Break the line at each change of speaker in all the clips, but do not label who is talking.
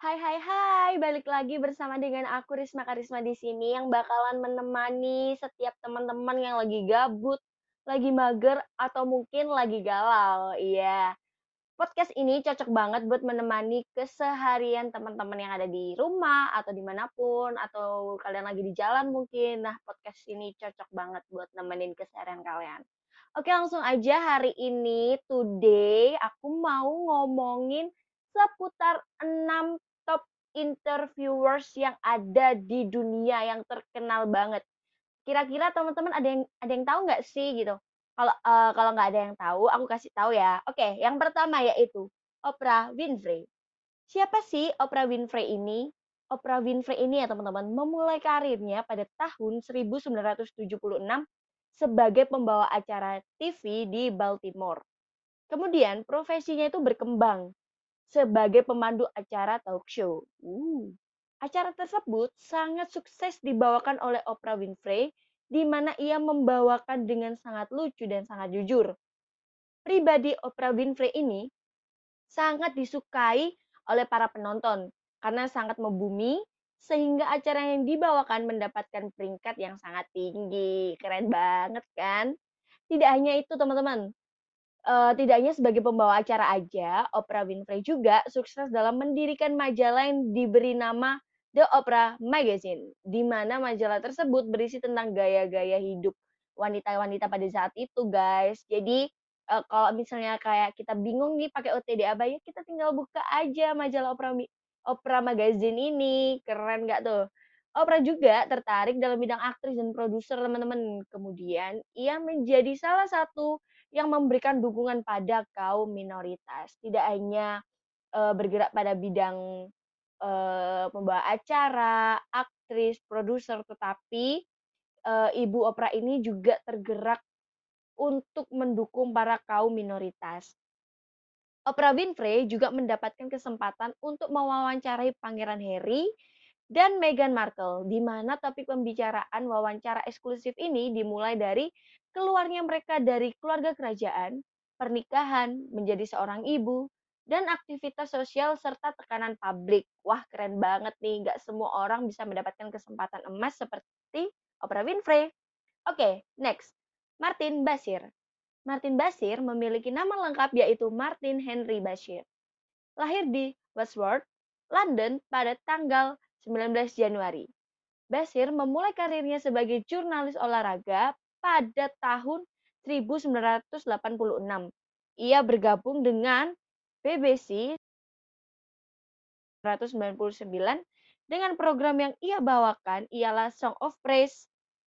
Hai hai hai, balik lagi bersama dengan aku Risma Karisma di sini yang bakalan menemani setiap teman-teman yang lagi gabut, lagi mager, atau mungkin lagi galau. Iya, podcast ini cocok banget buat menemani keseharian teman-teman yang ada di rumah atau di mana pun, atau kalian lagi di jalan mungkin. Nah, podcast ini cocok banget buat nemenin keseharian kalian. Oke, langsung aja hari ini, today, aku mau ngomongin seputar 6 top interviewers yang ada di dunia yang terkenal banget. Kira-kira teman-teman ada yang ada yang tahu nggak sih gitu? Kalau uh, kalau nggak ada yang tahu, aku kasih tahu ya. Oke, yang pertama yaitu Oprah Winfrey. Siapa sih Oprah Winfrey ini? Oprah Winfrey ini ya teman-teman memulai karirnya pada tahun 1976 sebagai pembawa acara TV di Baltimore. Kemudian profesinya itu berkembang sebagai pemandu acara talk show. Uh. Acara tersebut sangat sukses dibawakan oleh Oprah Winfrey, di mana ia membawakan dengan sangat lucu dan sangat jujur. Pribadi Oprah Winfrey ini sangat disukai oleh para penonton karena sangat membumi sehingga acara yang dibawakan mendapatkan peringkat yang sangat tinggi. Keren banget kan? Tidak hanya itu teman-teman, uh, tidak hanya sebagai pembawa acara aja, Oprah Winfrey juga sukses dalam mendirikan majalah yang diberi nama The Oprah Magazine, di mana majalah tersebut berisi tentang gaya-gaya hidup wanita-wanita pada saat itu, guys. Jadi uh, kalau misalnya kayak kita bingung nih pakai OTD apa ya, kita tinggal buka aja majalah Oprah Oprah Magazine ini. Keren nggak tuh? Oprah juga tertarik dalam bidang aktris dan produser, teman-teman. Kemudian, ia menjadi salah satu yang memberikan dukungan pada kaum minoritas. Tidak hanya uh, bergerak pada bidang uh, pembawa acara, aktris, produser, tetapi uh, Ibu Oprah ini juga tergerak untuk mendukung para kaum minoritas. Oprah Winfrey juga mendapatkan kesempatan untuk mewawancarai Pangeran Harry dan Meghan Markle, di mana topik pembicaraan wawancara eksklusif ini dimulai dari keluarnya mereka dari keluarga kerajaan, pernikahan, menjadi seorang ibu, dan aktivitas sosial serta tekanan publik. Wah, keren banget nih. Gak semua orang bisa mendapatkan kesempatan emas seperti Oprah Winfrey. Oke, okay, next. Martin Basir. Martin Basir memiliki nama lengkap yaitu Martin Henry Bashir. Lahir di Westworth, London pada tanggal 19 Januari. Basir memulai karirnya sebagai jurnalis olahraga pada tahun 1986. Ia bergabung dengan BBC 1999 dengan program yang ia bawakan ialah Song of Praise,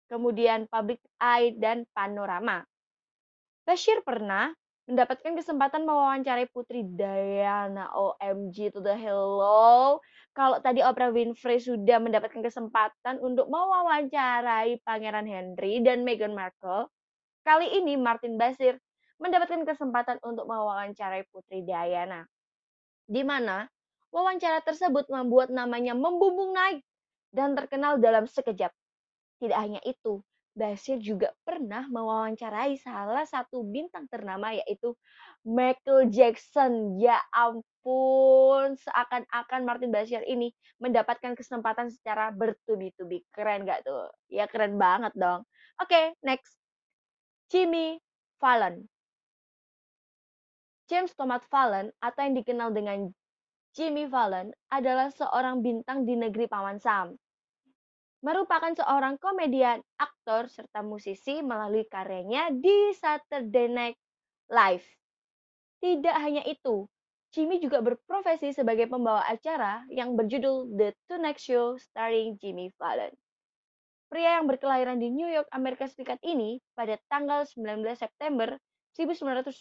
kemudian Public Eye, dan Panorama. Bashir pernah mendapatkan kesempatan mewawancarai Putri Diana. OMG to the hello. Kalau tadi Oprah Winfrey sudah mendapatkan kesempatan untuk mewawancarai Pangeran Henry dan Meghan Markle, kali ini Martin Basir mendapatkan kesempatan untuk mewawancarai Putri Diana. Di mana wawancara tersebut membuat namanya membumbung naik dan terkenal dalam sekejap. Tidak hanya itu, Basir juga pernah mewawancarai salah satu bintang ternama yaitu Michael Jackson. Ya ampun, seakan-akan Martin Bashir ini mendapatkan kesempatan secara bertubi-tubi. Keren gak tuh? Ya keren banget dong. Oke, okay, next. Jimmy Fallon. James Thomas Fallon atau yang dikenal dengan Jimmy Fallon adalah seorang bintang di negeri Paman Sam merupakan seorang komedian, aktor, serta musisi melalui karyanya di Saturday Night Live. Tidak hanya itu, Jimmy juga berprofesi sebagai pembawa acara yang berjudul The Tonight Show starring Jimmy Fallon. Pria yang berkelahiran di New York, Amerika Serikat ini pada tanggal 19 September 1974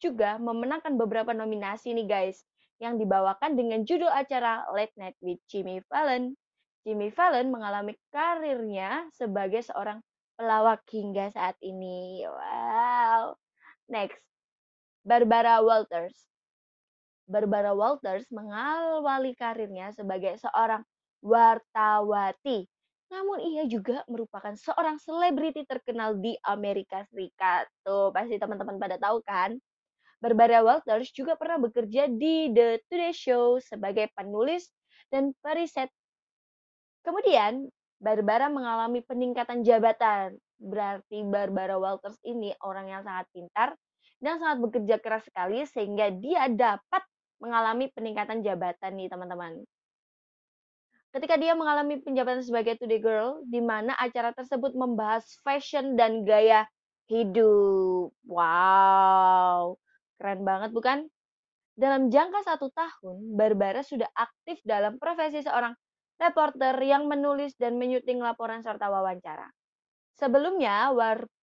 juga memenangkan beberapa nominasi nih guys yang dibawakan dengan judul acara Late Night with Jimmy Fallon. Jimmy Fallon mengalami karirnya sebagai seorang pelawak hingga saat ini. Wow. Next, Barbara Walters. Barbara Walters mengawali karirnya sebagai seorang wartawati. Namun ia juga merupakan seorang selebriti terkenal di Amerika Serikat. Tuh, pasti teman-teman pada tahu kan? Barbara Walters juga pernah bekerja di The Today Show sebagai penulis dan periset. Kemudian, Barbara mengalami peningkatan jabatan. Berarti Barbara Walters ini orang yang sangat pintar dan sangat bekerja keras sekali sehingga dia dapat mengalami peningkatan jabatan nih teman-teman. Ketika dia mengalami penjabatan sebagai Today Girl, di mana acara tersebut membahas fashion dan gaya hidup. Wow, keren banget bukan? Dalam jangka satu tahun, Barbara sudah aktif dalam profesi seorang reporter yang menulis dan menyuting laporan serta wawancara. Sebelumnya,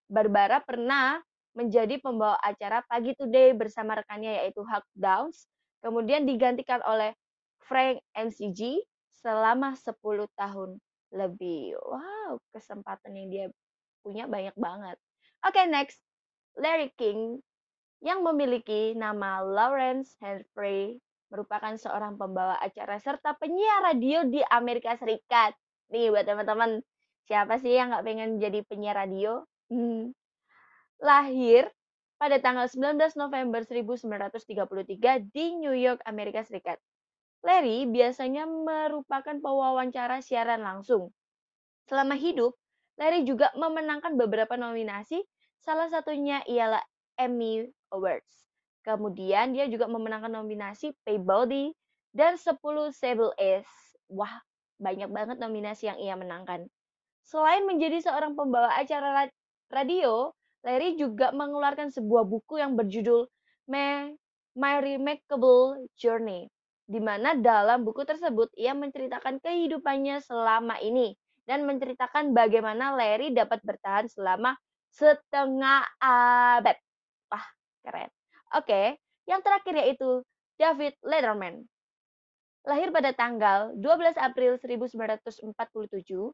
Barbara pernah menjadi pembawa acara Pagi Today bersama rekannya yaitu Huck Downs, kemudian digantikan oleh Frank MCG selama 10 tahun lebih. Wow, kesempatan yang dia punya banyak banget. Oke, okay, next. Larry King yang memiliki nama Lawrence Humphrey merupakan seorang pembawa acara serta penyiar radio di Amerika Serikat. Nih buat teman-teman, siapa sih yang nggak pengen jadi penyiar radio? Hmm. Lahir pada tanggal 19 November 1933 di New York, Amerika Serikat. Larry biasanya merupakan pewawancara siaran langsung. Selama hidup, Larry juga memenangkan beberapa nominasi, salah satunya ialah Emmy Awards. Kemudian dia juga memenangkan nominasi Peabody dan 10 Sable Ace. Wah, banyak banget nominasi yang ia menangkan. Selain menjadi seorang pembawa acara radio, Larry juga mengeluarkan sebuah buku yang berjudul My, My Remarkable Journey di mana dalam buku tersebut ia menceritakan kehidupannya selama ini dan menceritakan bagaimana Larry dapat bertahan selama setengah abad. Wah, keren. Oke, yang terakhir yaitu David Letterman. Lahir pada tanggal 12 April 1947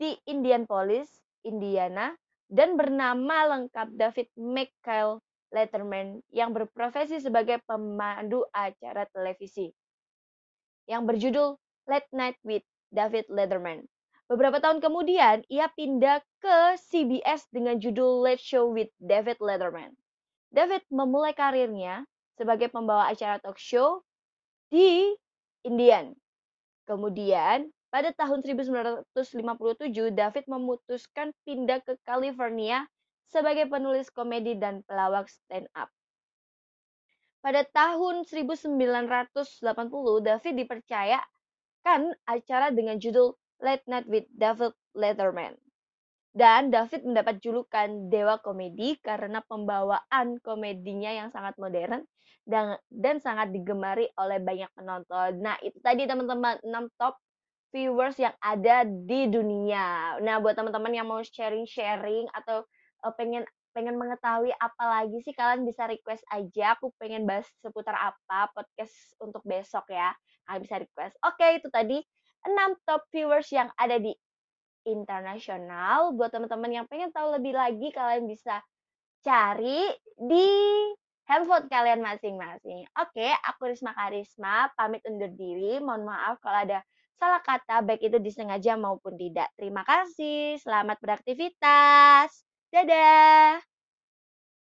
di Indianapolis, Indiana, dan bernama lengkap David Michael Letterman yang berprofesi sebagai pemandu acara televisi yang berjudul Late Night with David Letterman. Beberapa tahun kemudian, ia pindah ke CBS dengan judul Late Show with David Letterman. David memulai karirnya sebagai pembawa acara talk show di Indian. Kemudian, pada tahun 1957, David memutuskan pindah ke California sebagai penulis komedi dan pelawak stand up. Pada tahun 1980, David dipercayakan acara dengan judul Late Night with David Letterman. Dan David mendapat julukan Dewa Komedi karena pembawaan komedinya yang sangat modern dan, dan sangat digemari oleh banyak penonton. Nah, itu tadi teman-teman 6 top viewers yang ada di dunia. Nah, buat teman-teman yang mau sharing-sharing atau uh, pengen pengen mengetahui apa lagi sih kalian bisa request aja aku pengen bahas seputar apa podcast untuk besok ya kalian bisa request oke itu tadi 6 top viewers yang ada di internasional buat teman-teman yang pengen tahu lebih lagi kalian bisa cari di handphone kalian masing-masing. Oke aku Risma Karisma pamit undur diri. Mohon maaf kalau ada salah kata baik itu disengaja maupun tidak. Terima kasih selamat beraktivitas. Dadah!